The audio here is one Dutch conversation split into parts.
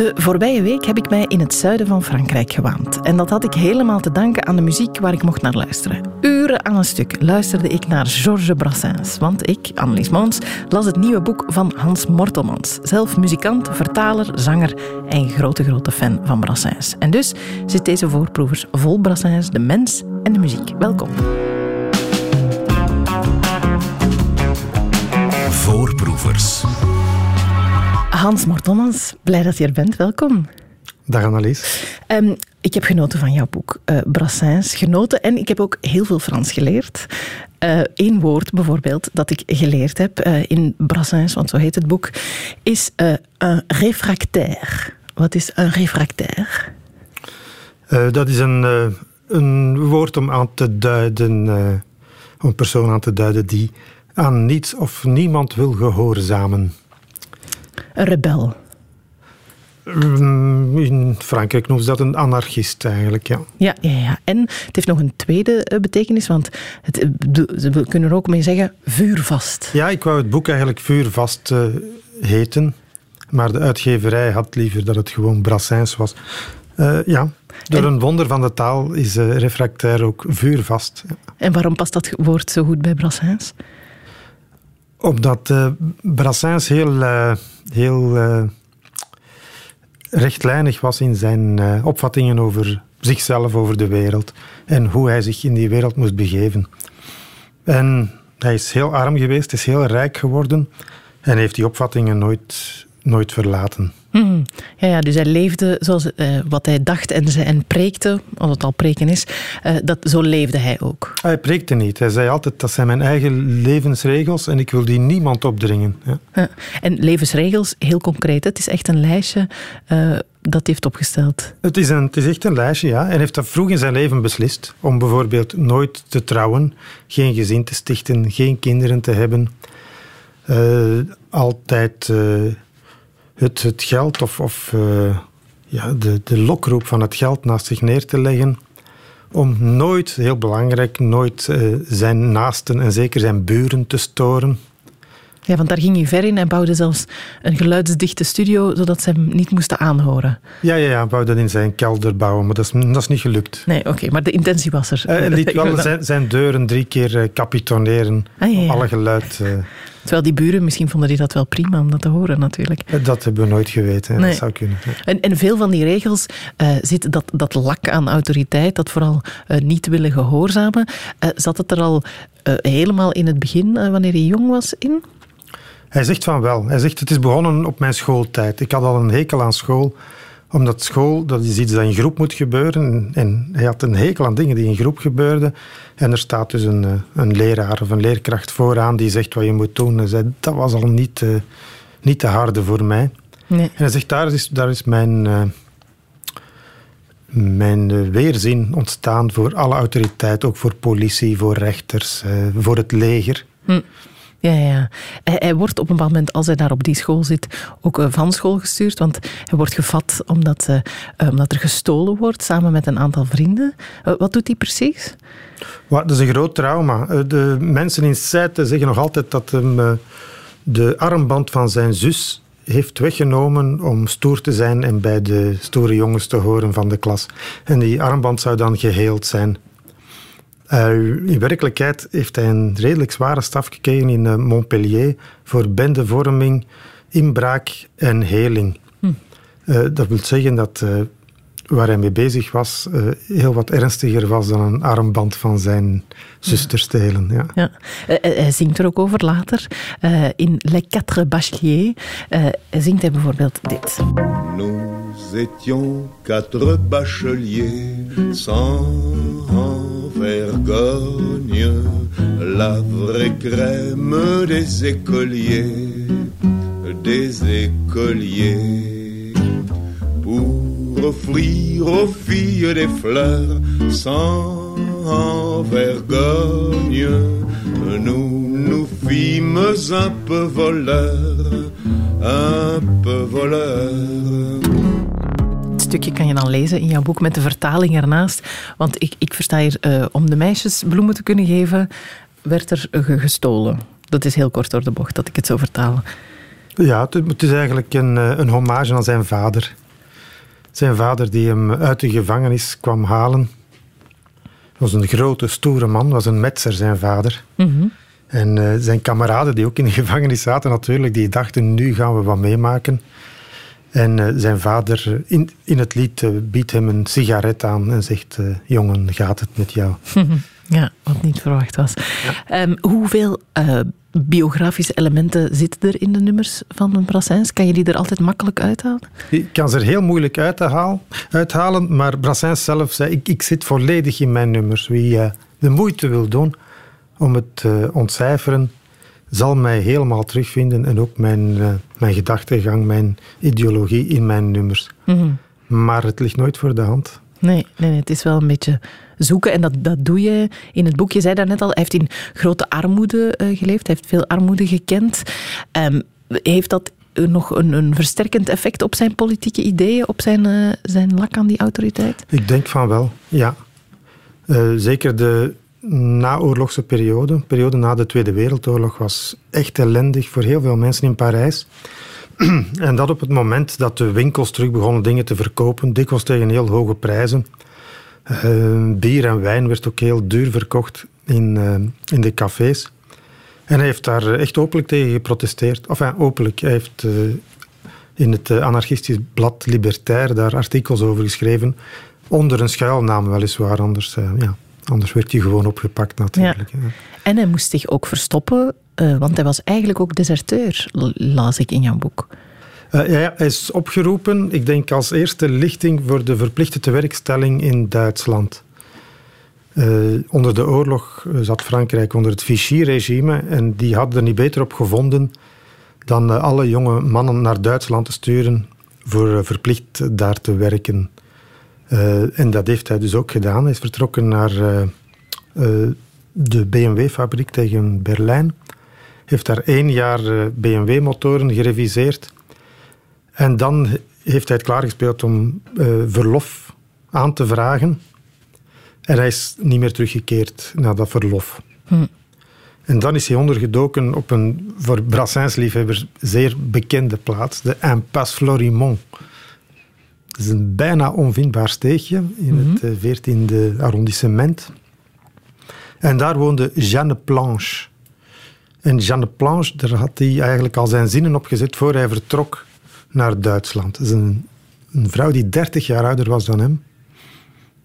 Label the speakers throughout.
Speaker 1: De voorbije week heb ik mij in het zuiden van Frankrijk gewaand. En dat had ik helemaal te danken aan de muziek waar ik mocht naar luisteren. Uren aan een stuk luisterde ik naar Georges Brassens. Want ik, Annelies Moons, las het nieuwe boek van Hans Mortelmans. Zelf muzikant, vertaler, zanger en grote, grote fan van Brassens. En dus zit deze voorproevers vol Brassens, de mens en de muziek. Welkom.
Speaker 2: Voorproevers.
Speaker 1: Hans Mortelmans, blij dat je er bent. Welkom.
Speaker 3: Dag Annelies.
Speaker 1: Um, ik heb genoten van jouw boek, uh, Brassens. Genoten en ik heb ook heel veel Frans geleerd. Eén uh, woord bijvoorbeeld dat ik geleerd heb uh, in Brassens, want zo heet het boek, is een réfractaire. Wat is een réfractaire?
Speaker 3: dat is een, een woord om aan te duiden, om een persoon aan te duiden die aan niets of niemand wil gehoorzamen.
Speaker 1: Een rebel.
Speaker 3: Mm, in Frankrijk noemen ze dat een anarchist eigenlijk, ja.
Speaker 1: Ja, ja, ja. En het heeft nog een tweede eh, betekenis, want het, eh, we kunnen er ook mee zeggen vuurvast.
Speaker 3: Ja, ik wou het boek eigenlijk vuurvast uh, heten, maar de uitgeverij had liever dat het gewoon Brassens was. Uh, ja, door en, een wonder van de taal is uh, refractair ook vuurvast.
Speaker 1: En waarom past dat woord zo goed bij Brassens?
Speaker 3: Omdat uh, Brassens heel, uh, heel uh, rechtlijnig was in zijn opvattingen over zichzelf, over de wereld en hoe hij zich in die wereld moest begeven. En hij is heel arm geweest, is heel rijk geworden en heeft die opvattingen nooit, nooit verlaten.
Speaker 1: Mm. Ja, ja, dus hij leefde zoals uh, wat hij dacht en, ze, en preekte, als het al preken is, uh, dat, zo leefde hij ook.
Speaker 3: Hij preekte niet. Hij zei altijd, dat zijn mijn eigen levensregels en ik wil die niemand opdringen. Ja.
Speaker 1: Ja. En levensregels, heel concreet, het is echt een lijstje uh, dat hij heeft opgesteld.
Speaker 3: Het is, een, het is echt een lijstje, ja. En heeft dat vroeg in zijn leven beslist. Om bijvoorbeeld nooit te trouwen, geen gezin te stichten, geen kinderen te hebben. altijd het, het geld of, of uh, ja, de, de lokroep van het geld naast zich neer te leggen. Om nooit, heel belangrijk, nooit uh, zijn naasten en zeker zijn buren te storen.
Speaker 1: Ja, want daar ging hij ver in. Hij bouwde zelfs een geluidsdichte studio, zodat ze hem niet moesten aanhoren.
Speaker 3: Ja, ja, ja hij wou dat in zijn kelder bouwen, maar dat is, dat is niet gelukt.
Speaker 1: Nee, oké, okay, maar de intentie was er.
Speaker 3: Hij liet wel zijn, zijn deuren drie keer uh, kapitoneren, ah, ja, ja. alle geluid... Uh,
Speaker 1: Terwijl die buren, misschien vonden die dat wel prima om dat te horen natuurlijk.
Speaker 3: Dat hebben we nooit geweten, nee. dat zou kunnen.
Speaker 1: En, en veel van die regels uh, zit dat, dat lak aan autoriteit, dat vooral uh, niet willen gehoorzamen. Uh, zat het er al helemaal in het begin, wanneer hij jong was, in?
Speaker 3: Hij zegt van wel. Hij zegt, het is begonnen op mijn schooltijd. Ik had al een hekel aan school omdat school, dat is iets dat in groep moet gebeuren. En hij had een hekel aan dingen die in groep gebeurden. En er staat dus een, een leraar of een leerkracht vooraan die zegt wat je moet doen. Hij zei, dat was al niet, uh, niet te harde voor mij. Nee. En hij zegt, daar is, daar is mijn, uh, mijn weerzin ontstaan voor alle autoriteit. Ook voor politie, voor rechters, voor het leger.
Speaker 1: Hm. Ja, ja. Hij, wordt op een bepaald moment, als hij daar op die school zit, ook uh, van school gestuurd. Want hij wordt gevat omdat, uh, omdat er gestolen wordt, samen met een aantal vrienden. Wat doet hij precies?
Speaker 3: Dat is een groot trauma. De mensen in Sijte zeggen nog altijd dat hem de armband van zijn zus heeft weggenomen om stoer te zijn en bij de stoere jongens te horen van de klas. En die armband zou dan geheeld zijn. Uh, in werkelijkheid heeft hij een redelijk zware staf gekregen in uh, Montpellier voor bendevorming, inbraak en heling. Hm. Uh, dat wil zeggen dat waar hij mee bezig was heel wat ernstiger was dan een armband van zijn zuster stelen. Ja.
Speaker 1: ja. hij zingt er ook over later. in Les Quatre Bacheliers zingt hij bijvoorbeeld dit.
Speaker 4: Nous étions quatre bacheliers sans vergogne, la vraie crème des écoliers, des écoliers. Pour offrir aux filles des fleurs sans vergogne, nous nous fîmes un peu voleurs, un peu voleurs.
Speaker 1: Stukje kan je dan lezen in jouw boek met de vertaling ernaast. Want ik, ik versta hier, uh, om de meisjes bloemen te kunnen geven, werd er gestolen. Dat is heel kort door de bocht dat ik het zo vertaal.
Speaker 3: Ja, het is eigenlijk een, een hommage aan zijn vader. Zijn vader die hem uit de gevangenis kwam halen. was een grote, stoere man, was een metser, zijn vader. En uh, zijn kameraden die ook in de gevangenis zaten natuurlijk, die dachten nu gaan we wat meemaken. En uh, zijn vader in, in het lied uh, biedt hem een sigaret aan en zegt, jongen, gaat het met jou?
Speaker 1: Ja, wat niet verwacht was. Ja. Um, hoeveel biografische elementen zitten er in de nummers van een Brassens? Kan je die er altijd makkelijk uithalen?
Speaker 3: Ik kan ze er heel moeilijk uithalen, uithalen maar Brassens zelf zei, ik, ik zit volledig in mijn nummers. Wie de moeite wil doen om het te ontcijferen, zal mij helemaal terugvinden en ook mijn, uh, mijn gedachtegang, mijn ideologie in mijn nummers. Mm -hmm. Maar het ligt nooit voor de hand.
Speaker 1: Nee, nee, het is wel een beetje zoeken en dat, dat doe je in het boek. Je zei daarnet al, hij heeft in grote armoede uh, geleefd, hij heeft veel armoede gekend. Um, heeft dat nog een, een, versterkend effect op zijn politieke ideeën, op zijn, uh, zijn lak aan die autoriteit?
Speaker 3: Ik denk van wel, ja. zeker de naoorlogse periode, periode na de Tweede Wereldoorlog, was echt ellendig voor heel veel mensen in Parijs. en dat op het moment dat de winkels terug begonnen dingen te verkopen, dikwijls tegen heel hoge prijzen. Uh, bier en wijn werd ook heel duur verkocht in, uh, in de cafés. En hij heeft daar echt openlijk tegen geprotesteerd. Enfin, openlijk. Hij heeft uh, in het anarchistisch blad Libertaire daar artikels over geschreven. Onder een schuilnaam weliswaar, anders ja, Anders werd hij gewoon opgepakt natuurlijk. Ja.
Speaker 1: En hij moest zich ook verstoppen, uh, want hij was eigenlijk ook deserteur, las ik in jouw boek.
Speaker 3: Uh, ja, hij is opgeroepen, ik denk als eerste lichting voor de verplichte tewerkstelling in Duitsland. Uh, onder de oorlog zat Frankrijk onder het Vichy-regime en die hadden er niet beter op gevonden dan alle jonge mannen naar Duitsland te sturen voor verplicht daar te werken. Uh, en dat heeft hij dus ook gedaan. Hij is vertrokken naar uh, uh, de BMW-fabriek tegen Berlijn. Heeft daar één jaar BMW-motoren gereviseerd. En dan heeft hij het klaargespeeld om verlof aan te vragen. En hij is niet meer teruggekeerd naar dat verlof. Hm. En dan is hij ondergedoken op een voor Brassens-liefhebbers zeer bekende plaats, de Impasse Florimont. Het is een bijna onvindbaar steegje in het 14e eh, arrondissement. En daar woonde Jeanne Planche. En Jeanne Planche, daar had hij eigenlijk al zijn zinnen op gezet voor hij vertrok naar Duitsland. Is een, een vrouw die 30 jaar ouder was dan hem.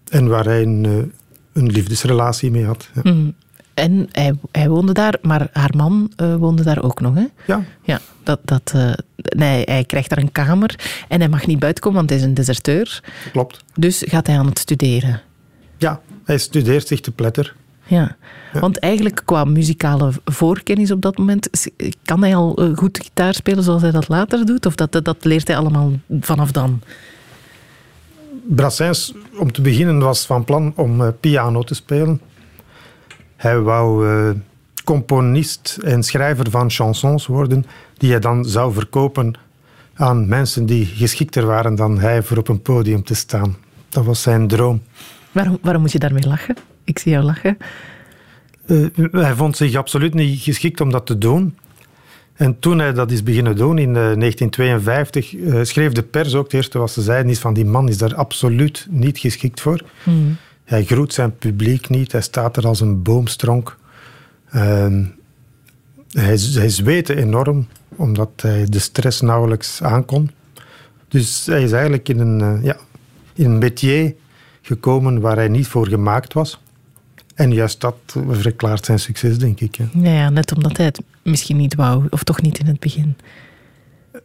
Speaker 3: En waar hij een, eh, een liefdesrelatie mee had. Ja.
Speaker 1: Mm. En hij, hij, woonde daar, maar haar man uh, woonde daar ook nog, hè?
Speaker 3: Ja.
Speaker 1: ja dat, dat, uh, nee, hij krijgt daar een kamer en hij mag niet buiten komen, want hij is een deserteur.
Speaker 3: Klopt.
Speaker 1: Dus gaat hij aan het studeren.
Speaker 3: Ja, hij studeert zich te pletter.
Speaker 1: Ja. ja. want eigenlijk qua muzikale voorkennis op dat moment, kan hij al uh, goed gitaar spelen zoals hij dat later doet? Of dat, dat leert hij allemaal vanaf dan?
Speaker 3: Brassens, om te beginnen, was van plan om piano te spelen. Hij wou uh, componist en schrijver van chansons worden, die hij dan zou verkopen aan mensen die geschikter waren dan hij voor op een podium te staan. Dat was zijn droom.
Speaker 1: Waarom, waarom moet je daarmee lachen? Ik zie jou lachen.
Speaker 3: Uh, hij vond zich absoluut niet geschikt om dat te doen. En toen hij dat is beginnen doen in uh, 1952, uh, schreef de pers ook het eerste wat ze zeiden is van die man is daar absoluut niet geschikt voor. Mm. Hij groet zijn publiek niet. Hij staat er als een boomstronk. Uh, hij, hij zweette enorm, omdat hij de stress nauwelijks aankon. Dus hij is eigenlijk in een, uh, ja, in een métier gekomen waar hij niet voor gemaakt was. En juist dat verklaart zijn succes, denk ik. Ja.
Speaker 1: Ja, ja, net omdat hij het misschien niet wou, of toch niet in het begin.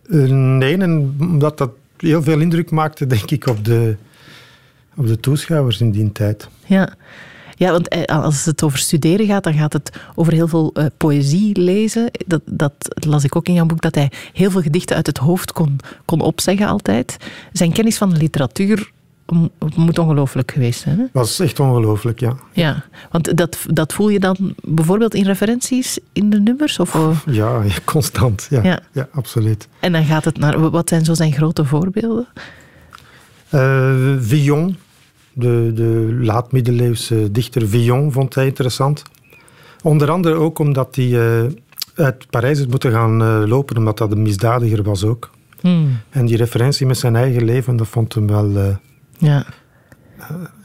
Speaker 3: Uh, nee, en omdat dat heel veel indruk maakte, denk ik, op de, op de toeschouwers in die tijd.
Speaker 1: Ja. Ja, want eh, als het over studeren gaat, dan gaat het over heel veel uh, poëzie lezen. Dat, dat las ik ook in jouw boek, dat hij heel veel gedichten uit het hoofd kon, kon opzeggen altijd. Zijn kennis van de literatuur moet ongelooflijk geweest zijn. Hè?
Speaker 3: was echt ongelooflijk, ja.
Speaker 1: Ja, want dat, dat voel je dan bijvoorbeeld in referenties in de nummers? Of?
Speaker 3: Ja, constant. Ja, ja. ja absoluut.
Speaker 1: En dan gaat het naar... Wat zijn zo zijn grote voorbeelden?
Speaker 3: Uh, Villon, de, de laat-middeleeuwse dichter Villon, vond hij interessant. Onder andere ook omdat hij uh, uit Parijs is moeten gaan uh, lopen, omdat dat een misdadiger was ook.
Speaker 1: Hmm.
Speaker 3: En die referentie met zijn eigen leven, dat vond hem wel... eh,
Speaker 1: Ja.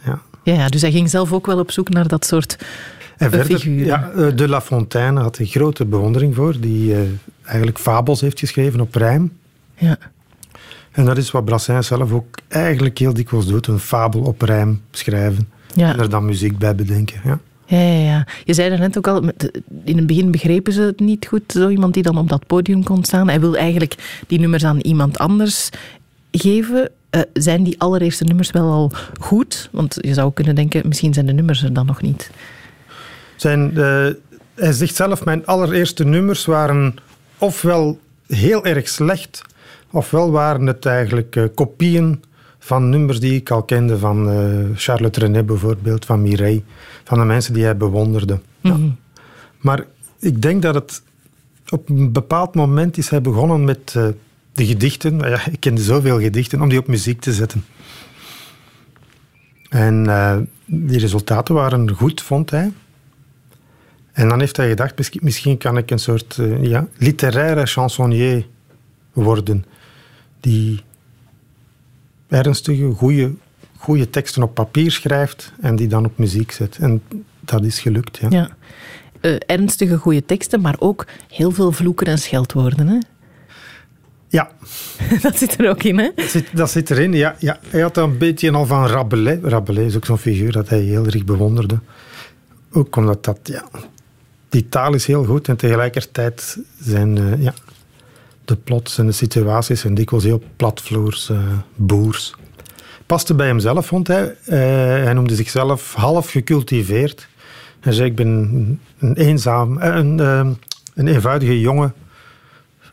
Speaker 3: ja.
Speaker 1: Ja, ja, dus hij ging zelf ook wel op zoek naar dat soort
Speaker 3: En verder,
Speaker 1: figuren.
Speaker 3: ja, eh, De La Fontaine had hij grote bewondering voor, die eh, eigenlijk fabels heeft geschreven op rijm.
Speaker 1: Ja.
Speaker 3: En dat is wat Brassens zelf ook eigenlijk heel dikwijls doet, een fabel op rijm schrijven.
Speaker 1: Ja.
Speaker 3: En er dan muziek bij bedenken. Ja.
Speaker 1: Ja, ja, ja. Je zei er net ook al, in het begin begrepen ze het niet goed, zo iemand die dan op dat podium kon staan. Hij wil eigenlijk die nummers aan iemand anders geven. Eh, zijn die allereerste nummers wel al goed? Want je zou kunnen denken, misschien zijn de nummers er dan nog niet.
Speaker 3: Zijn, eh, hij zegt zelf, mijn allereerste nummers waren ofwel heel erg slecht, ofwel waren het eigenlijk eh, kopieën van nummers die ik al kende, van eh, Charlotte René bijvoorbeeld, van Mireille, van de mensen die hij bewonderde. Ja. Maar ik denk dat het op een bepaald moment is hij begonnen met eh, de gedichten. Ja, ik kende zoveel gedichten, om die op muziek te zetten. En die resultaten waren goed, vond hij. En dan heeft hij gedacht, misschien, misschien kan ik een soort eh, ja, literaire chansonnier worden. Die ernstige, goede, goede teksten op papier schrijft en die dan op muziek zet. En dat is gelukt, ja.
Speaker 1: Ja. Eh, ernstige, goede teksten, maar ook heel veel vloeken en scheldwoorden. Hè?
Speaker 3: Ja,
Speaker 1: Dat zit er ook in, hè?
Speaker 3: dat zit, dat zit erin. Ja, ja. Hij had een beetje al van Rabelais. Rabelais is ook zo'n figuur dat hij heel erg bewonderde. Ook omdat dat, ja, die taal is heel goed en tegelijkertijd zijn eh, ja, de plots en de situaties zijn dikwijls heel platvloers, eh, boers. Paste bij hemzelf, vond hij. Eh, hij noemde zichzelf half gecultiveerd. Hij zei, ik ben een eenzaam, eh, een, eh, een eenvoudige jongen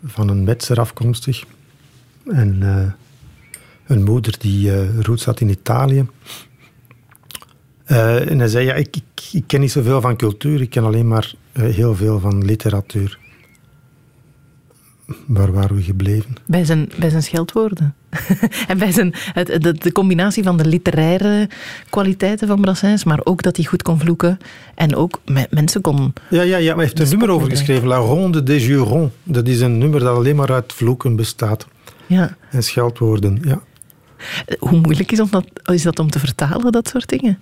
Speaker 3: van een metser afkomstig. En een moeder die eh roots had in Italië. En hij zei, ja, ik, ik, ik ken niet zoveel van cultuur, ik ken alleen maar heel veel van literatuur. Waar waren we gebleven?
Speaker 1: Bij zijn, bij zijn scheldwoorden. en bij zijn, het, de, de combinatie van de literaire kwaliteiten van Brassens, maar ook dat hij goed kon vloeken en ook met mensen kon...
Speaker 3: Ja, ja, ja maar hij heeft een
Speaker 1: De
Speaker 3: nummer over geschreven, La Ronde des Jurons. Dat is een nummer dat alleen maar uit vloeken bestaat.
Speaker 1: Ja.
Speaker 3: En scheldwoorden, ja.
Speaker 1: Eh, Hoe moeilijk is, om dat, is dat om te vertalen, dat soort dingen?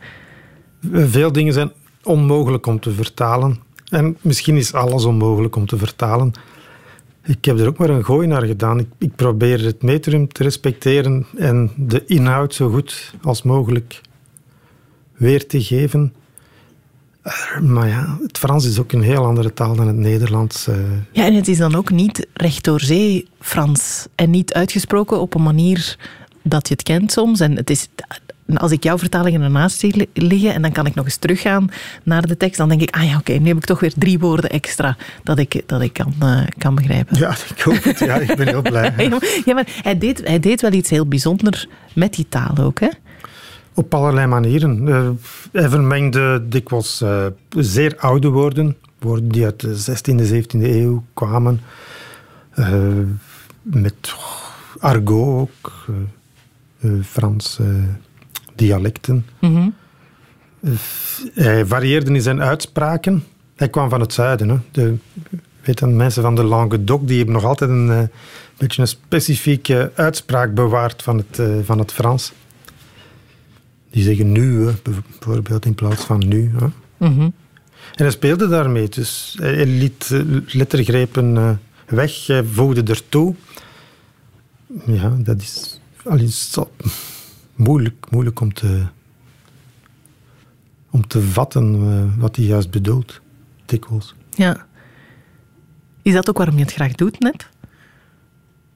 Speaker 3: Veel dingen zijn onmogelijk om te vertalen. En misschien is alles onmogelijk om te vertalen. Ik heb er ook maar een gooi naar gedaan. Ik, ik probeer het metrum te respecteren en de inhoud zo goed als mogelijk weer te geven. Eh, Maar ja, het Frans is ook een heel andere taal dan het Nederlands. eh.
Speaker 1: Ja, en het is dan ook niet recht door zee Frans en niet uitgesproken op een manier dat je het kent soms. En het is, als ik jouw vertalingen ernaast zie li- liggen en dan kan ik nog eens teruggaan naar de tekst, dan denk ik, ah ja, oké, nu heb ik toch weer drie woorden extra dat ik, dat ik kan, eh, kan begrijpen.
Speaker 3: Ja, ik hoop het. Ja, ik ben heel blij.
Speaker 1: Ja, maar- ja, maar hij deed, hij deed wel iets heel bijzonders met die taal ook, hè?
Speaker 3: Op allerlei manieren. Eh, hij vermengde dikwijls eh, zeer oude woorden, woorden die uit de 16e, 17e eeuw kwamen, met argot ook, Frans dialecten.
Speaker 1: Mhm.
Speaker 3: Hij varieerde in zijn uitspraken. Hij kwam van het zuiden. Hè. De, weet je, mensen van de Languedoc die hebben nog altijd een eh, beetje een specifieke uitspraak bewaard van het, eh, van het Frans. Die zeggen nu, hè, bijvoorbeeld, in plaats van nu. Hè.
Speaker 1: Mhm.
Speaker 3: En hij speelde daarmee. Dus hij liet eh, lettergrepen weg, hij voegde ertoe. Ja, dat is, al is zo moeilijk, moeilijk om te, om te vatten eh, wat hij juist bedoelt. Dikwijls.
Speaker 1: Ja. Is dat ook waarom je het graag doet, net?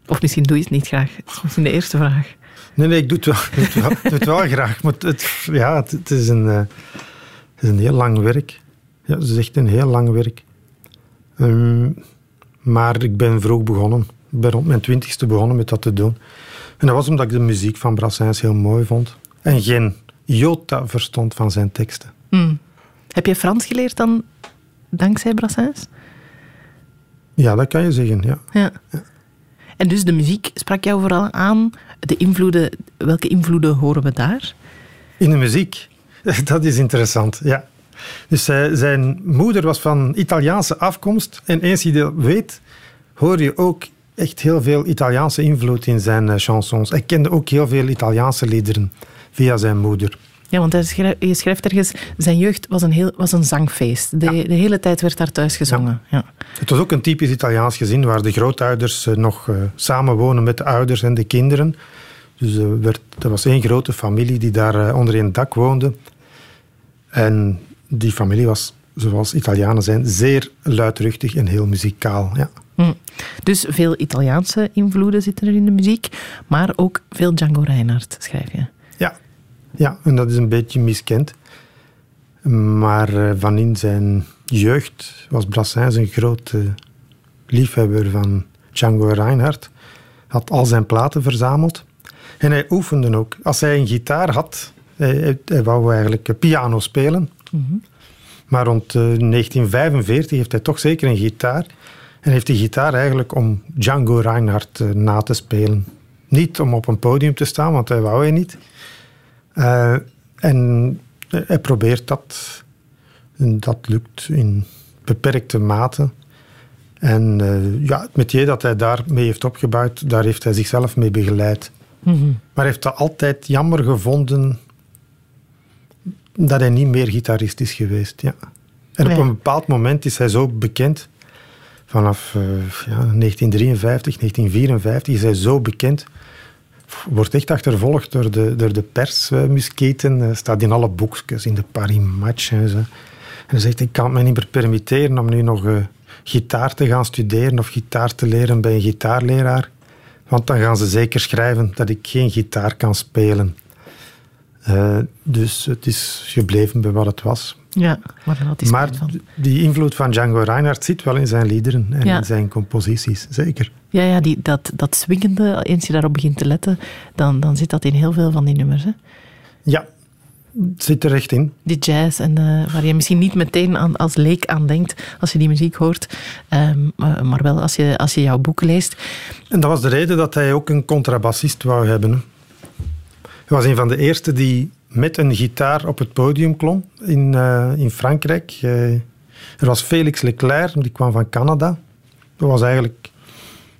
Speaker 1: Of misschien doe je het niet graag. Dat is misschien de eerste vraag.
Speaker 3: Nee, nee, ik doe het wel, doe het wel, ik doe het wel graag. Maar het, ja, het, het is een, eh, het is een heel lang werk. Ja, het is echt een heel lang werk. Ehm, maar ik ben vroeg begonnen. Ik ben rond mijn twintigste begonnen met dat te doen. En dat was omdat ik de muziek van Brassens heel mooi vond. En geen jota verstond van zijn teksten.
Speaker 1: Hmm. Heb je Frans geleerd dan dankzij Brassens?
Speaker 3: Ja, dat kan je zeggen, ja.
Speaker 1: Ja. En dus de muziek sprak jou vooral aan. De invloeden, welke invloeden horen we daar?
Speaker 3: In de muziek. Dat is interessant, ja. Dus zijn moeder was van Italiaanse afkomst. En eens je dat weet, hoor je ook echt heel veel Italiaanse invloed in zijn eh, chansons. Hij kende ook heel veel Italiaanse liederen via zijn moeder.
Speaker 1: Ja, want hij schrijft, je schrijft ergens, zijn jeugd was een, heel, was een zangfeest. De, de hele tijd werd daar thuis gezongen. Ja.
Speaker 3: Het was ook een typisch Italiaans gezin waar de grootouders eh, nog uh, samen wonen met de ouders en de kinderen. Dus er, werd, er was één grote familie die daar onder één dak woonde. En die familie was, zoals Italianen zijn, zeer luidruchtig en heel muzikaal. Ja.
Speaker 1: Hm. Dus veel Italiaanse invloeden zitten er in de muziek, maar ook veel Django Reinhardt, schrijf je.
Speaker 3: Ja, ja en dat is een beetje miskend. Maar uh, van in zijn jeugd was Brassens een grote liefhebber van Django Reinhardt. Had al zijn platen verzameld. En hij oefende ook. Als hij een gitaar had, hij, hij wou eigenlijk piano spelen. Mm Maar rond 1945 eh, heeft hij toch zeker een gitaar. En heeft die gitaar eigenlijk om Django Reinhardt uh, na te spelen. Niet om op een podium te staan, want hij wou hij niet. Uh, en hij probeert dat. En dat lukt in beperkte mate. En uh, ja, het metier dat hij daarmee heeft opgebouwd, daar heeft hij zichzelf mee begeleid. Mm -hmm. Maar hij heeft dat altijd jammer gevonden dat hij niet meer gitarist is geweest. Ja. En op een bepaald moment is hij zo bekend vanaf uh, ja, 1953, 1954 is hij zo bekend. Wordt echt achtervolgd door de, door de persmusketen. Uh, staat in alle boekjes, in de Paris Match en zo. Hij zegt, ik kan het me niet meer permitteren om nu nog uh, gitaar te gaan studeren of gitaar te leren bij een gitaarleraar. Want dan gaan ze zeker schrijven dat ik geen gitaar kan spelen. Dus het is gebleven bij wat het was.
Speaker 1: Ja, maar dan had hij
Speaker 3: Maar
Speaker 1: van.
Speaker 3: die invloed van Django Reinhardt zit wel in zijn liederen en ja. in zijn composities, zeker.
Speaker 1: Ja, ja die, dat, dat swingende, eens je daarop begint te letten, dan, dan zit dat in heel veel van die nummers. Hè?
Speaker 3: Ja, zit er echt in.
Speaker 1: Die jazz, en, waar je misschien niet meteen aan, als leek aan denkt als je die muziek hoort, um, uh, maar wel als je, als je jouw boek leest.
Speaker 3: En dat was de reden dat hij ook een contrabassist wou hebben. Hij was een van de eerste die met een gitaar op het podium klom in, uh, in Frankrijk. Uh, er was Felix Leclerc, die kwam van Canada. Dat was eigenlijk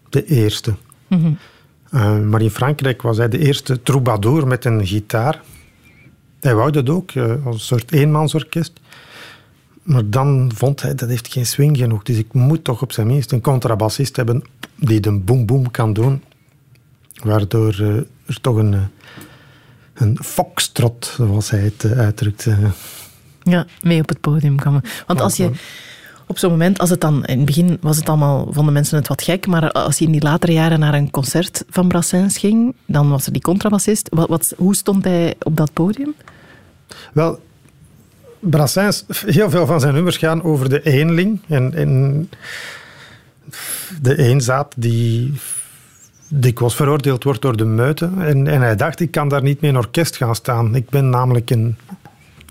Speaker 3: de eerste. Mm -hmm. uh, maar in Frankrijk was hij de eerste troubadour met een gitaar. Hij wou dat ook, als een soort eenmansorkest. Maar dan vond hij, dat heeft geen swing genoeg. Dus ik moet toch op zijn minst een contrabassist hebben die de boom-boom kan doen. Waardoor er toch een een foxtrot, zoals hij het uitdrukte.
Speaker 1: Ja, mee op het podium komen. Want als je op zo'n moment, als het dan in het begin was het allemaal, vonden mensen het wat gek, maar als je in die latere jaren naar een concert van Brassens ging, dan was er die contrabassist. Wat, wat, hoe stond hij op dat podium?
Speaker 3: Wel, Brassens, heel veel van zijn nummers gaan over de eenling en, en de eenzaad die dikwijls veroordeeld wordt door de meute. En, en hij dacht, ik kan daar niet mee in orkest gaan staan. Ik ben namelijk een...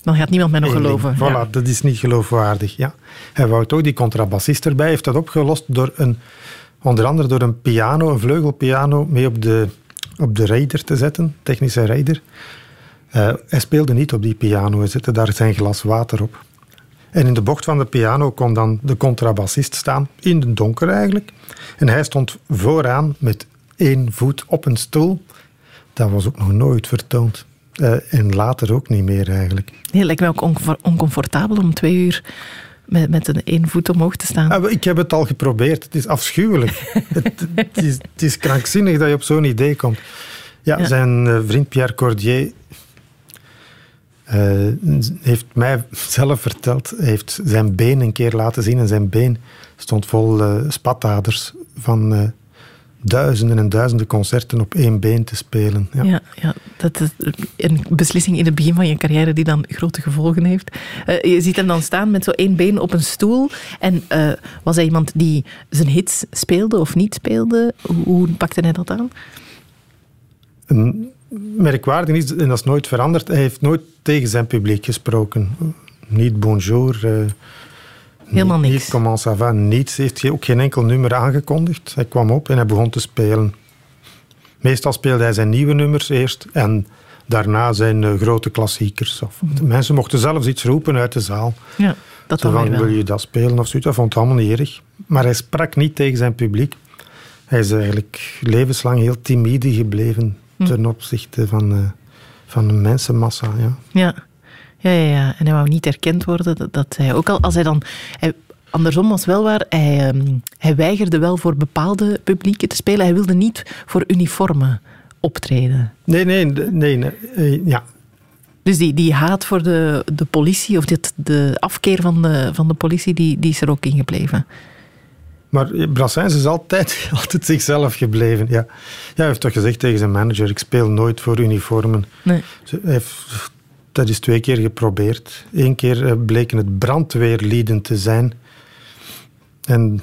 Speaker 1: Dan gaat niemand mij nog geloven.
Speaker 3: Voilà,
Speaker 1: ja.
Speaker 3: dat is niet geloofwaardig. Ja. Hij wou toch die contrabassist erbij. heeft dat opgelost door een, onder andere door een piano, een vleugelpiano, mee op de, op de raider te zetten, technische raider. Uh, hij speelde niet op die piano, hij zette daar zijn glas water op. En in de bocht van de piano kon dan de contrabassist staan, in het donker eigenlijk. En hij stond vooraan met één voet op een stoel. Dat was ook nog nooit vertoond. Uh, en later ook niet meer eigenlijk.
Speaker 1: Nee, lijkt mij ook on oncomfortabel om twee uur met, met een één voet omhoog te staan.
Speaker 3: Uh, ik heb het al geprobeerd. Het is afschuwelijk. het, het, is, het, is, krankzinnig dat je op zo'n idee komt. Ja, ja. zijn uh, vriend Pierre Cordier uh, heeft mij zelf verteld, heeft zijn been een keer laten zien en zijn been stond vol spataders van duizenden en duizenden concerten op één been te spelen.
Speaker 1: Ja, ja, ja, dat is een beslissing in het begin van je carrière die dan grote gevolgen heeft. je ziet hem dan staan met zo één been op een stoel. En was hij iemand die zijn hits speelde of niet speelde? Hoe, hoe pakte hij dat aan?
Speaker 3: Een merkwaardig is, en dat is nooit veranderd, hij heeft nooit tegen zijn publiek gesproken. Niet bonjour. Uh,
Speaker 1: Helemaal niks.
Speaker 3: Niet comment ça va, niets. Hij heeft ook geen enkel nummer aangekondigd. Hij kwam op en hij begon te spelen. Meestal speelde hij zijn nieuwe nummers eerst en daarna zijn uh, grote klassiekers. Of, mm. Mensen mochten zelfs iets roepen uit de zaal.
Speaker 1: Ja, dat
Speaker 3: Zo van, wil je dat spelen of zoiets? Dat vond het allemaal niet erg. Maar hij sprak niet tegen zijn publiek. hij is eigenlijk levenslang heel timide gebleven
Speaker 1: Hm.
Speaker 3: ten opzichte van, eh, van de mensenmassa. Ja.
Speaker 1: Ja. Ja, ja, ja. En hij wou niet erkend worden. Dat, dat hij ook al, als hij dan... Hij, andersom was wel waar. Hij, ehm, hij weigerde wel voor bepaalde publieken te spelen. Hij wilde niet voor uniformen optreden.
Speaker 3: Nee, nee, nee, nee, eh, ja.
Speaker 1: Dus die, die haat voor de, de politie, of dit, de afkeer van de, van de politie, die, die is er ook in gebleven.
Speaker 3: Maar Brassens is altijd, altijd zichzelf gebleven. Ja. ja, hij heeft toch gezegd tegen zijn manager: ik speel nooit voor uniformen.
Speaker 1: Nee.
Speaker 3: Ze heeft, dat is twee keer geprobeerd. Eén keer eh, bleken het brandweerlieden te zijn. En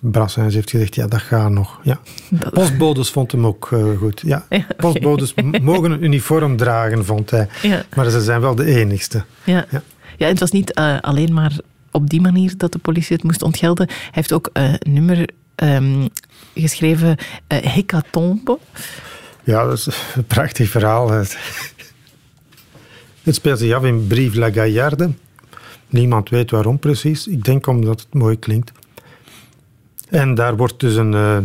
Speaker 3: Brassens heeft gezegd, ja, dat gaat nog. Ja.
Speaker 1: Dat-
Speaker 3: Postbodes vond hem ook eh, goed. Ja. Postbodes mogen een uniform dragen, vond hij.
Speaker 1: Ja.
Speaker 3: Maar ze zijn wel de enigste.
Speaker 1: Ja.
Speaker 3: Ja.
Speaker 1: het was niet eh, alleen maar op die manier dat de politie het moest ontgelden. Hij heeft ook een nummer ehm, geschreven, Hecatombe.
Speaker 3: Ja, dat is een prachtig verhaal. Het speelt zich af in Brive la Gaillarde. Niemand weet waarom precies. Ik denk omdat het mooi klinkt. En daar wordt dus een, eh,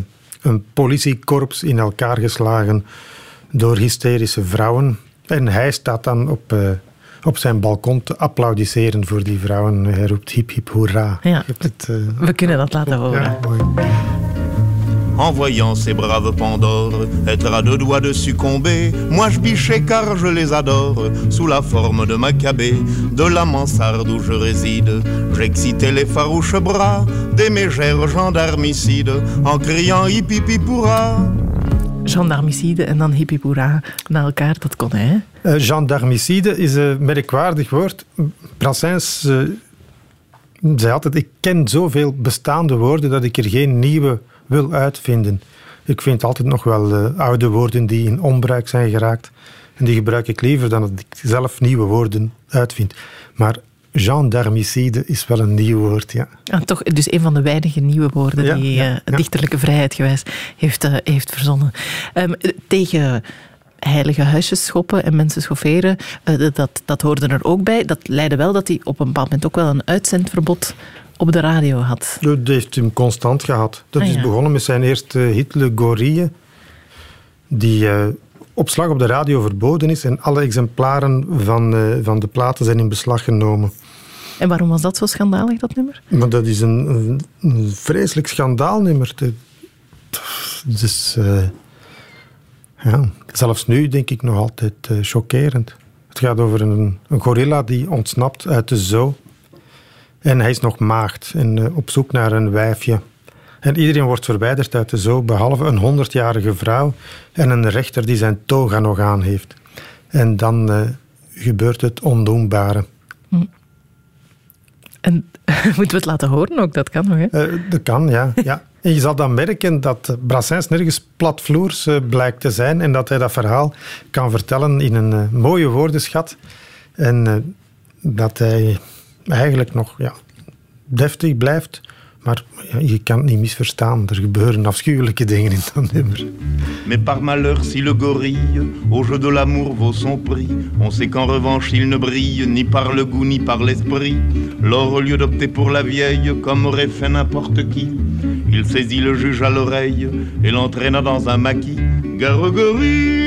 Speaker 3: een politiekorps in elkaar geslagen door hysterische vrouwen. En hij staat dan op, eh, op zijn balkon te applaudisseren voor die vrouwen. Hij roept hip hip hoera.
Speaker 1: Ja.
Speaker 3: Het, eh,
Speaker 1: We kunnen dat laten horen.
Speaker 3: ja, mooi.
Speaker 4: En voyant ces braves Pandores être à deux doigts de succomber, moi je bichais car je les adore, sous la forme de Maccabée, de la mansarde où je réside. J'excitais les farouches bras des mégères gendarmicides, en criant hip hip hip hoera.
Speaker 1: Gendarmicide en dan hippiepoera na elkaar, dat kon hij. hè?
Speaker 3: Eh, gendarmicide is een merkwaardig woord. Brassens eh, zei altijd, ik ken zoveel bestaande woorden dat ik er geen nieuwe wil uitvinden. Ik vind altijd nog wel eh, oude woorden die in onbruik zijn geraakt. En die gebruik ik liever dan dat ik zelf nieuwe woorden uitvind. Maar gendarmicide is wel een nieuw woord, ja.
Speaker 1: Ja, toch dus een van de weinige nieuwe woorden
Speaker 3: Ja,
Speaker 1: die
Speaker 3: ja,
Speaker 1: eh,
Speaker 3: ja.
Speaker 1: dichterlijke vrijheid gewijs heeft, eh, heeft verzonnen. Ehm, tegen heilige huisjes schoppen en mensen schofferen, dat, dat hoorde er ook bij. Dat leidde wel dat hij op een bepaald moment ook wel een uitzendverbod op de radio had.
Speaker 3: Dat heeft hem constant gehad. Dat
Speaker 1: Ah,
Speaker 3: is
Speaker 1: ja.
Speaker 3: begonnen met zijn eerste hit Le Gorille, die eh, op slag op de radio verboden is en alle exemplaren van, eh, van de platen zijn in beslag genomen.
Speaker 1: En waarom was dat zo schandalig, dat nummer?
Speaker 3: Maar dat is een, een, een vreselijk schandaalnummer. Dus, eh, ja, zelfs nu denk ik nog altijd chockerend. Het gaat over een, een gorilla die ontsnapt uit de zoo. En hij is nog maagd en eh, op zoek naar een wijfje. En iedereen wordt verwijderd uit de zoo, behalve een honderdjarige vrouw en een rechter die zijn toga nog aan heeft. En dan eh, gebeurt het ondoenbare.
Speaker 1: En moeten we het laten horen ook? Dat kan nog, hè?
Speaker 3: Eh, dat kan, ja. ja. En je zal dan merken dat Brassens nergens platvloers blijkt te zijn en dat hij dat verhaal kan vertellen in een mooie woordenschat. En dat hij eigenlijk nog ja, deftig blijft, maar je kan het niet misverstaan. Er gebeuren afschuwelijke dingen in dat nummer.
Speaker 4: Mais par malheur, si le gorille au jeu de l'amour vaut son prix, on sait qu'en revanche il ne brille ni par le goût ni par l'esprit. Lors, au lieu d'opter pour la vieille, comme aurait fait n'importe qui, il saisit le juge à l'oreille et l'entraîna dans un maquis. Gare gorille.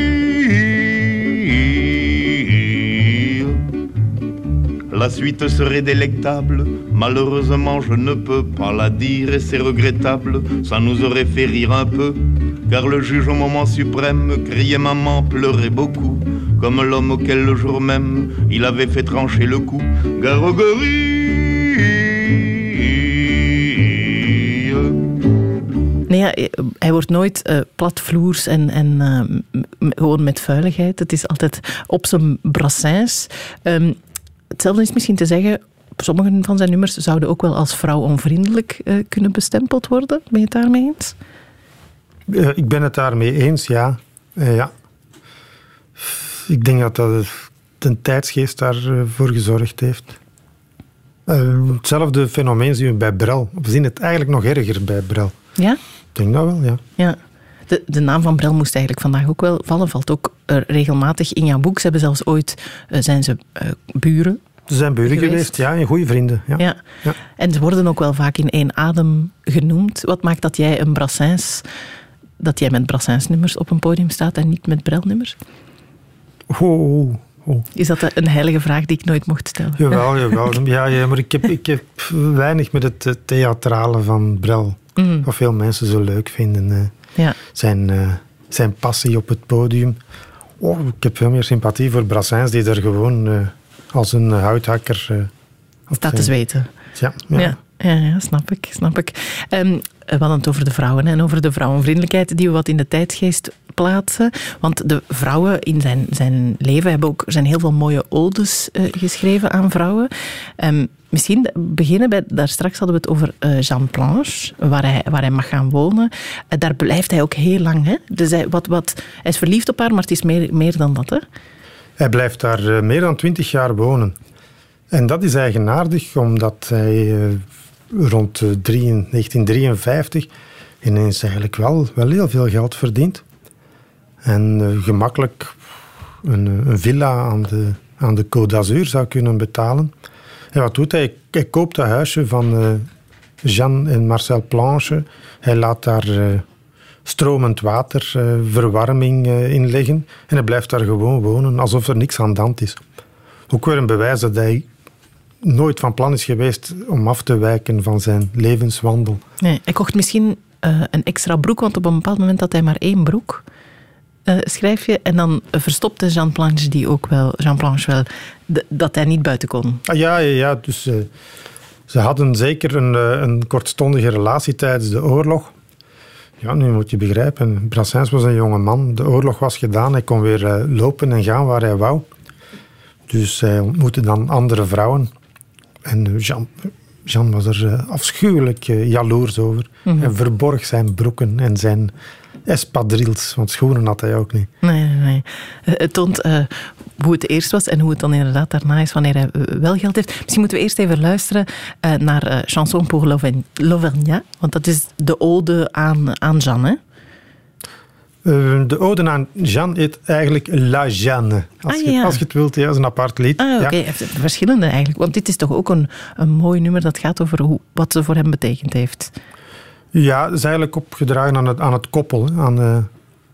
Speaker 4: La suite serait délectable. Malheureusement, je ne peux pas la dire et c'est regrettable. Ça nous aurait fait rire un peu. Car le juge au moment suprême criait maman, pleurait beaucoup. Comme l'homme auquel le jour même il avait fait trancher le cou. Gorille.
Speaker 1: Nee, ja, eh, hij wordt nooit eh, platvloers en, en eh, m- gewoon met vuiligheid. Het is altijd op zijn brassins. Ehm, hetzelfde is misschien te zeggen, sommige van zijn nummers zouden ook wel als vrouwonvriendelijk eh, kunnen bestempeld worden. Ben je het daarmee eens?
Speaker 3: Eh, ik ben het daarmee eens, ja. Eh, ja. Ik denk dat dat de tijdsgeest daarvoor gezorgd heeft. Hetzelfde fenomeen zien we bij Brel. We zien het eigenlijk nog erger bij Brel.
Speaker 1: Ja?
Speaker 3: Ik denk dat wel, ja.
Speaker 1: Ja. De, de naam van Brel moest eigenlijk vandaag ook wel vallen. Valt ook regelmatig in jouw boek. Ze hebben zelfs ooit, zijn ze buren
Speaker 3: Ze zijn buren geweest, ja, en goede vrienden. Ja.
Speaker 1: Ja.
Speaker 3: Ja.
Speaker 1: En ze worden ook wel vaak in één adem genoemd. Wat maakt dat jij een Brassens, dat jij met Brassens-nummers op een podium staat en niet met Brel-nummers?
Speaker 3: Oh.
Speaker 1: Is dat een heilige vraag die ik nooit mocht stellen?
Speaker 3: Jawel, jawel. Ja, ja, maar ik heb, ik heb weinig met het theatrale van Brel.
Speaker 1: Mhm.
Speaker 3: Wat veel mensen zo leuk vinden. eh.
Speaker 1: Ja.
Speaker 3: zijn, eh, zijn passie op het podium. Oh, ik heb veel meer sympathie voor Brassens, die er gewoon eh, als een houthakker... eh, op
Speaker 1: Staat te
Speaker 3: zijn-
Speaker 1: zweten.
Speaker 3: Ja, ja.
Speaker 1: Ja, ja, ja, snap ik. Snap ik. Ehm, we hadden het over de vrouwen en over de vrouwenvriendelijkheid die we wat in de tijdgeest plaatsen. Want de vrouwen in zijn, zijn leven hebben ook, zijn heel veel mooie odes eh, geschreven aan vrouwen. Ehm, misschien beginnen bij, daar straks hadden we het over eh, Jean Planche, waar hij, waar hij mag gaan wonen. Eh, daar blijft hij ook heel lang. Hè? Dus hij, wat, wat, hij is verliefd op haar, maar het is meer, meer dan dat. Hè?
Speaker 3: Hij blijft daar eh, meer dan twintig jaar wonen. En dat is eigenaardig, omdat hij eh, rond eh, drie- 1953 ineens eigenlijk wel, wel heel veel geld verdient. En eh, gemakkelijk een, een villa aan de, aan de Côte d'Azur zou kunnen betalen. En wat doet hij? Hij koopt dat huisje van eh, Jean en Marcel Planche. Hij laat daar eh, stromend water, eh, verwarming eh, in leggen. En hij blijft daar gewoon wonen, alsof er niks aan de hand is. Ook weer een bewijs dat hij nooit van plan is geweest om af te wijken van zijn levenswandel.
Speaker 1: Nee, hij kocht misschien eh, een extra broek, want op een bepaald moment had hij maar één broek. schrijf je. En dan verstopte Jean Planche die ook wel, Jean Planche wel, dat hij niet buiten kon.
Speaker 3: Ah, ja, ja, ja, dus ze hadden zeker een, een kortstondige relatie tijdens de oorlog. Ja, nu moet je begrijpen, Brassens was een jonge man. De oorlog was gedaan, hij kon weer eh, lopen en gaan waar hij wou. Dus hij ontmoette dan andere vrouwen. En eh, Jean, Jean was er eh, afschuwelijk jaloers over. Hij verborg zijn broeken en zijn espadrilles, want schoenen had hij ook niet.
Speaker 1: Nee, nee, nee. Eh, Het toont eh, hoe het eerst was en hoe het dan inderdaad daarna is wanneer hij eh, wel geld heeft. Misschien moeten we eerst even luisteren eh, naar eh, Chanson pour l'Auvergne- l'Auvergnat, want dat is de ode aan, aan Jean, hè?
Speaker 3: Eh, de ode aan Jeanne heet eigenlijk La Jeanne. Als,
Speaker 1: Ah,
Speaker 3: je,
Speaker 1: ja.
Speaker 3: als je het wilt, ja, dat is een apart lied.
Speaker 1: Ah, oké.
Speaker 3: Ja.
Speaker 1: Verschillende eigenlijk. Want dit is toch ook een, een mooi nummer dat gaat over hoe, wat ze voor hem betekend heeft.
Speaker 3: Ja, dat is eigenlijk opgedragen aan het, aan het koppel, aan eh,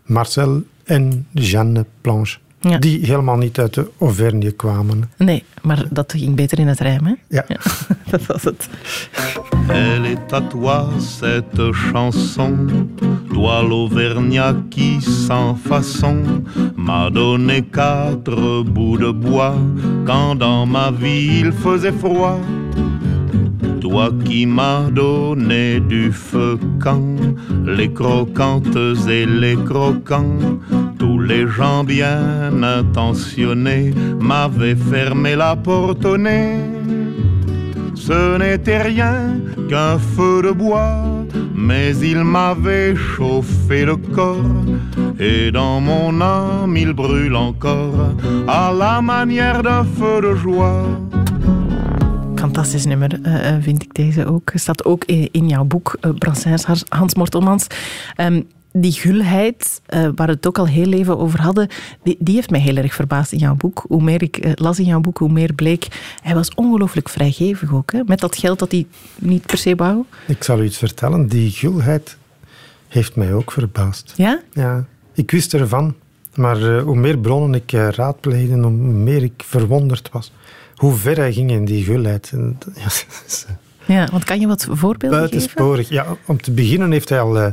Speaker 3: Marcel en Jeanne Planche.
Speaker 1: Ja.
Speaker 3: Die helemaal niet uit de Auvergne kwamen.
Speaker 1: Nee, maar dat ging beter in het rijm, hè?
Speaker 3: Ja.
Speaker 1: dat was het.
Speaker 4: Elle est à toi cette chanson, toi l'Auvergnat qui sans façon m'a donné quatre bouts de bois quand dans ma vie il faisait froid. Toi qui m'as donné du feu quand les croquantes et les croquants, tous les gens bien intentionnés m'avaient fermé la porte au nez. Ce n'était rien qu'un feu de bois, mais il m'avait chauffé le corps. Et dans mon âme il brûle encore, à la manière d'un feu de joie.
Speaker 1: Fantastisch nummer, eh, eh, vind ik deze ook. Staat ook in, in jouw boek, Brassens, Hans- Mortelmans. Ehm, die gulheid, waar we het ook al heel even over hadden, die, die heeft mij heel erg verbaasd in jouw boek. Hoe meer ik las in jouw boek, hoe meer bleek. Hij was ongelooflijk vrijgevig ook, hè? met dat geld dat hij niet per se wou.
Speaker 3: Ik zal u iets vertellen, die gulheid heeft mij ook verbaasd.
Speaker 1: Ja?
Speaker 3: Ja, ik wist ervan, maar hoe meer bronnen ik raadpleegde, hoe meer ik verwonderd was. Hoe ver hij ging in die gulheid. En, ja, dat is, eh,
Speaker 1: Ja, want kan je wat voorbeelden geven?
Speaker 3: Buitensporig. Ja, om te beginnen heeft hij al eh,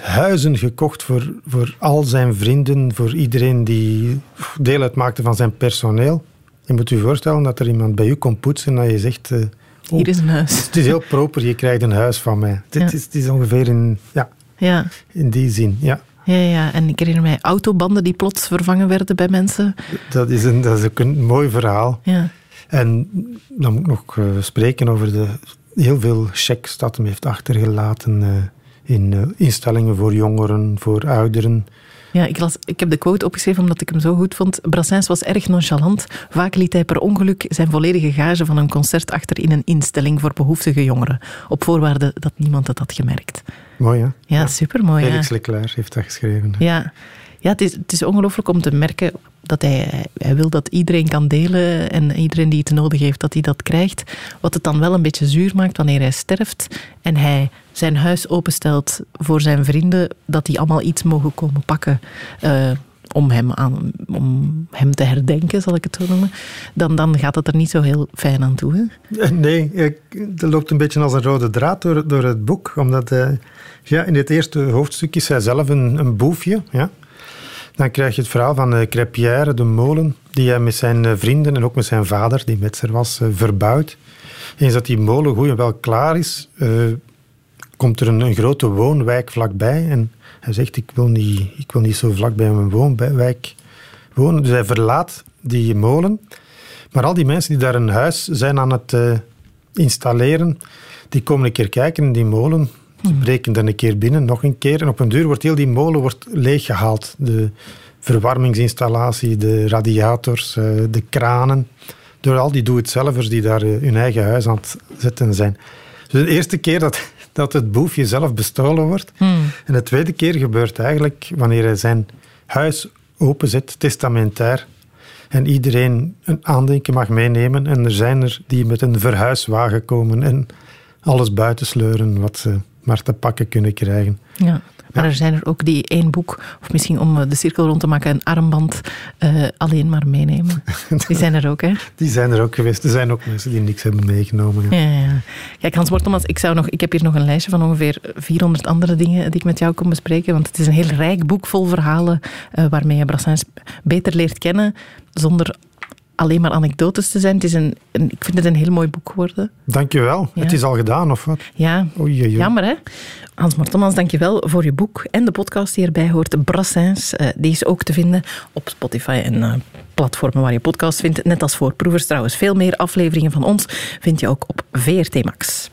Speaker 3: huizen gekocht voor, voor al zijn vrienden, voor iedereen die deel uitmaakte van zijn personeel. Je moet je voorstellen dat er iemand bij u komt poetsen en dat je zegt... eh, oh,
Speaker 1: Hier is een huis.
Speaker 3: Het is heel proper, je krijgt een huis van mij. Dit
Speaker 1: Ja.
Speaker 3: is, het is ongeveer in, ja,
Speaker 1: Ja.
Speaker 3: in die zin. Ja.
Speaker 1: Ja, ja, en ik herinner mij autobanden die plots vervangen werden bij mensen.
Speaker 3: Dat, is een, dat is ook een mooi verhaal.
Speaker 1: Ja.
Speaker 3: En dan moet ik nog eh, spreken over de heel veel checks dat hem heeft achtergelaten eh, in eh, instellingen voor jongeren, voor ouderen.
Speaker 1: Ja, ik, las, ik heb de quote opgeschreven omdat ik hem zo goed vond. Brassens was erg nonchalant. Vaak liet hij per ongeluk zijn volledige gage van een concert achter in een instelling voor behoeftige jongeren. Op voorwaarde dat niemand het had gemerkt.
Speaker 3: Mooi, hè?
Speaker 1: Ja, supermooi. Ja.
Speaker 3: Felix Leclerc heeft dat geschreven.
Speaker 1: Ja. Ja, het is, het is ongelooflijk om te merken dat hij, hij wil dat iedereen kan delen en iedereen die het nodig heeft, dat hij dat krijgt. Wat het dan wel een beetje zuur maakt wanneer hij sterft en hij zijn huis openstelt voor zijn vrienden, dat die allemaal iets mogen komen pakken. Uh, om hem, om hem te herdenken, zal ik het zo noemen, dan, dan gaat het er niet zo heel fijn aan toe.
Speaker 3: Hè? Nee, dat loopt een beetje als een rode draad door, door het boek. Omdat uh, ja, in het eerste hoofdstuk is hij zelf een, een boefje. Ja. Dan krijg je het verhaal van uh, de molen, die hij met zijn uh, vrienden en ook met zijn vader, die metser was, uh, verbouwt. Eens dat die molen goed en wel klaar is, komt er een, een, grote woonwijk vlakbij. En hij zegt, ik wil niet, ik wil niet zo vlakbij mijn woonwijk wonen. Dus hij verlaat die molen. Maar al die mensen die daar een huis zijn aan het installeren, die komen een keer kijken in die molen. Ze breken dan een keer binnen, nog een keer. En op een duur wordt heel die molen wordt leeggehaald. De verwarmingsinstallatie, de radiators, eh, de kranen. Door al die doe-het-zelvers die daar eh, hun eigen huis aan het zetten zijn. Dus de eerste keer dat, dat het boefje zelf bestolen wordt. Hmm. En de tweede keer gebeurt eigenlijk wanneer hij zijn huis openzet, testamentair. En iedereen een aandenken mag meenemen. En er zijn er die met een verhuiswagen komen en alles buitensleuren wat ze maar te pakken kunnen krijgen.
Speaker 1: Ja. Maar er zijn er ook die één boek, of misschien om eh, de cirkel rond te maken, een armband uh, alleen maar meenemen. Die zijn er ook, hè?
Speaker 3: Die zijn er ook geweest. Er zijn ook mensen die niks hebben meegenomen.
Speaker 1: Ja, ja, ja. Kijk, Hans Mortemans, ik, zou nog, ik heb hier nog een lijstje van ongeveer 400 andere dingen die ik met jou kon bespreken. Want het is een heel rijk boek vol verhalen uh, waarmee je Brassens beter leert kennen, zonder alleen maar anekdotes te zijn. Het is een, een, ik vind het een heel mooi boek geworden.
Speaker 3: Dankjewel. Ja. Het is al gedaan, of wat?
Speaker 1: Ja, oei, oei, oei. jammer hè. Hans Mortemans, dankjewel voor je boek en de podcast die erbij hoort, Brassens. Uh, die is ook te vinden op Spotify en uh, platformen waar je podcast vindt. Net als voorproevers trouwens. Veel meer afleveringen van ons vind je ook op VRT Max.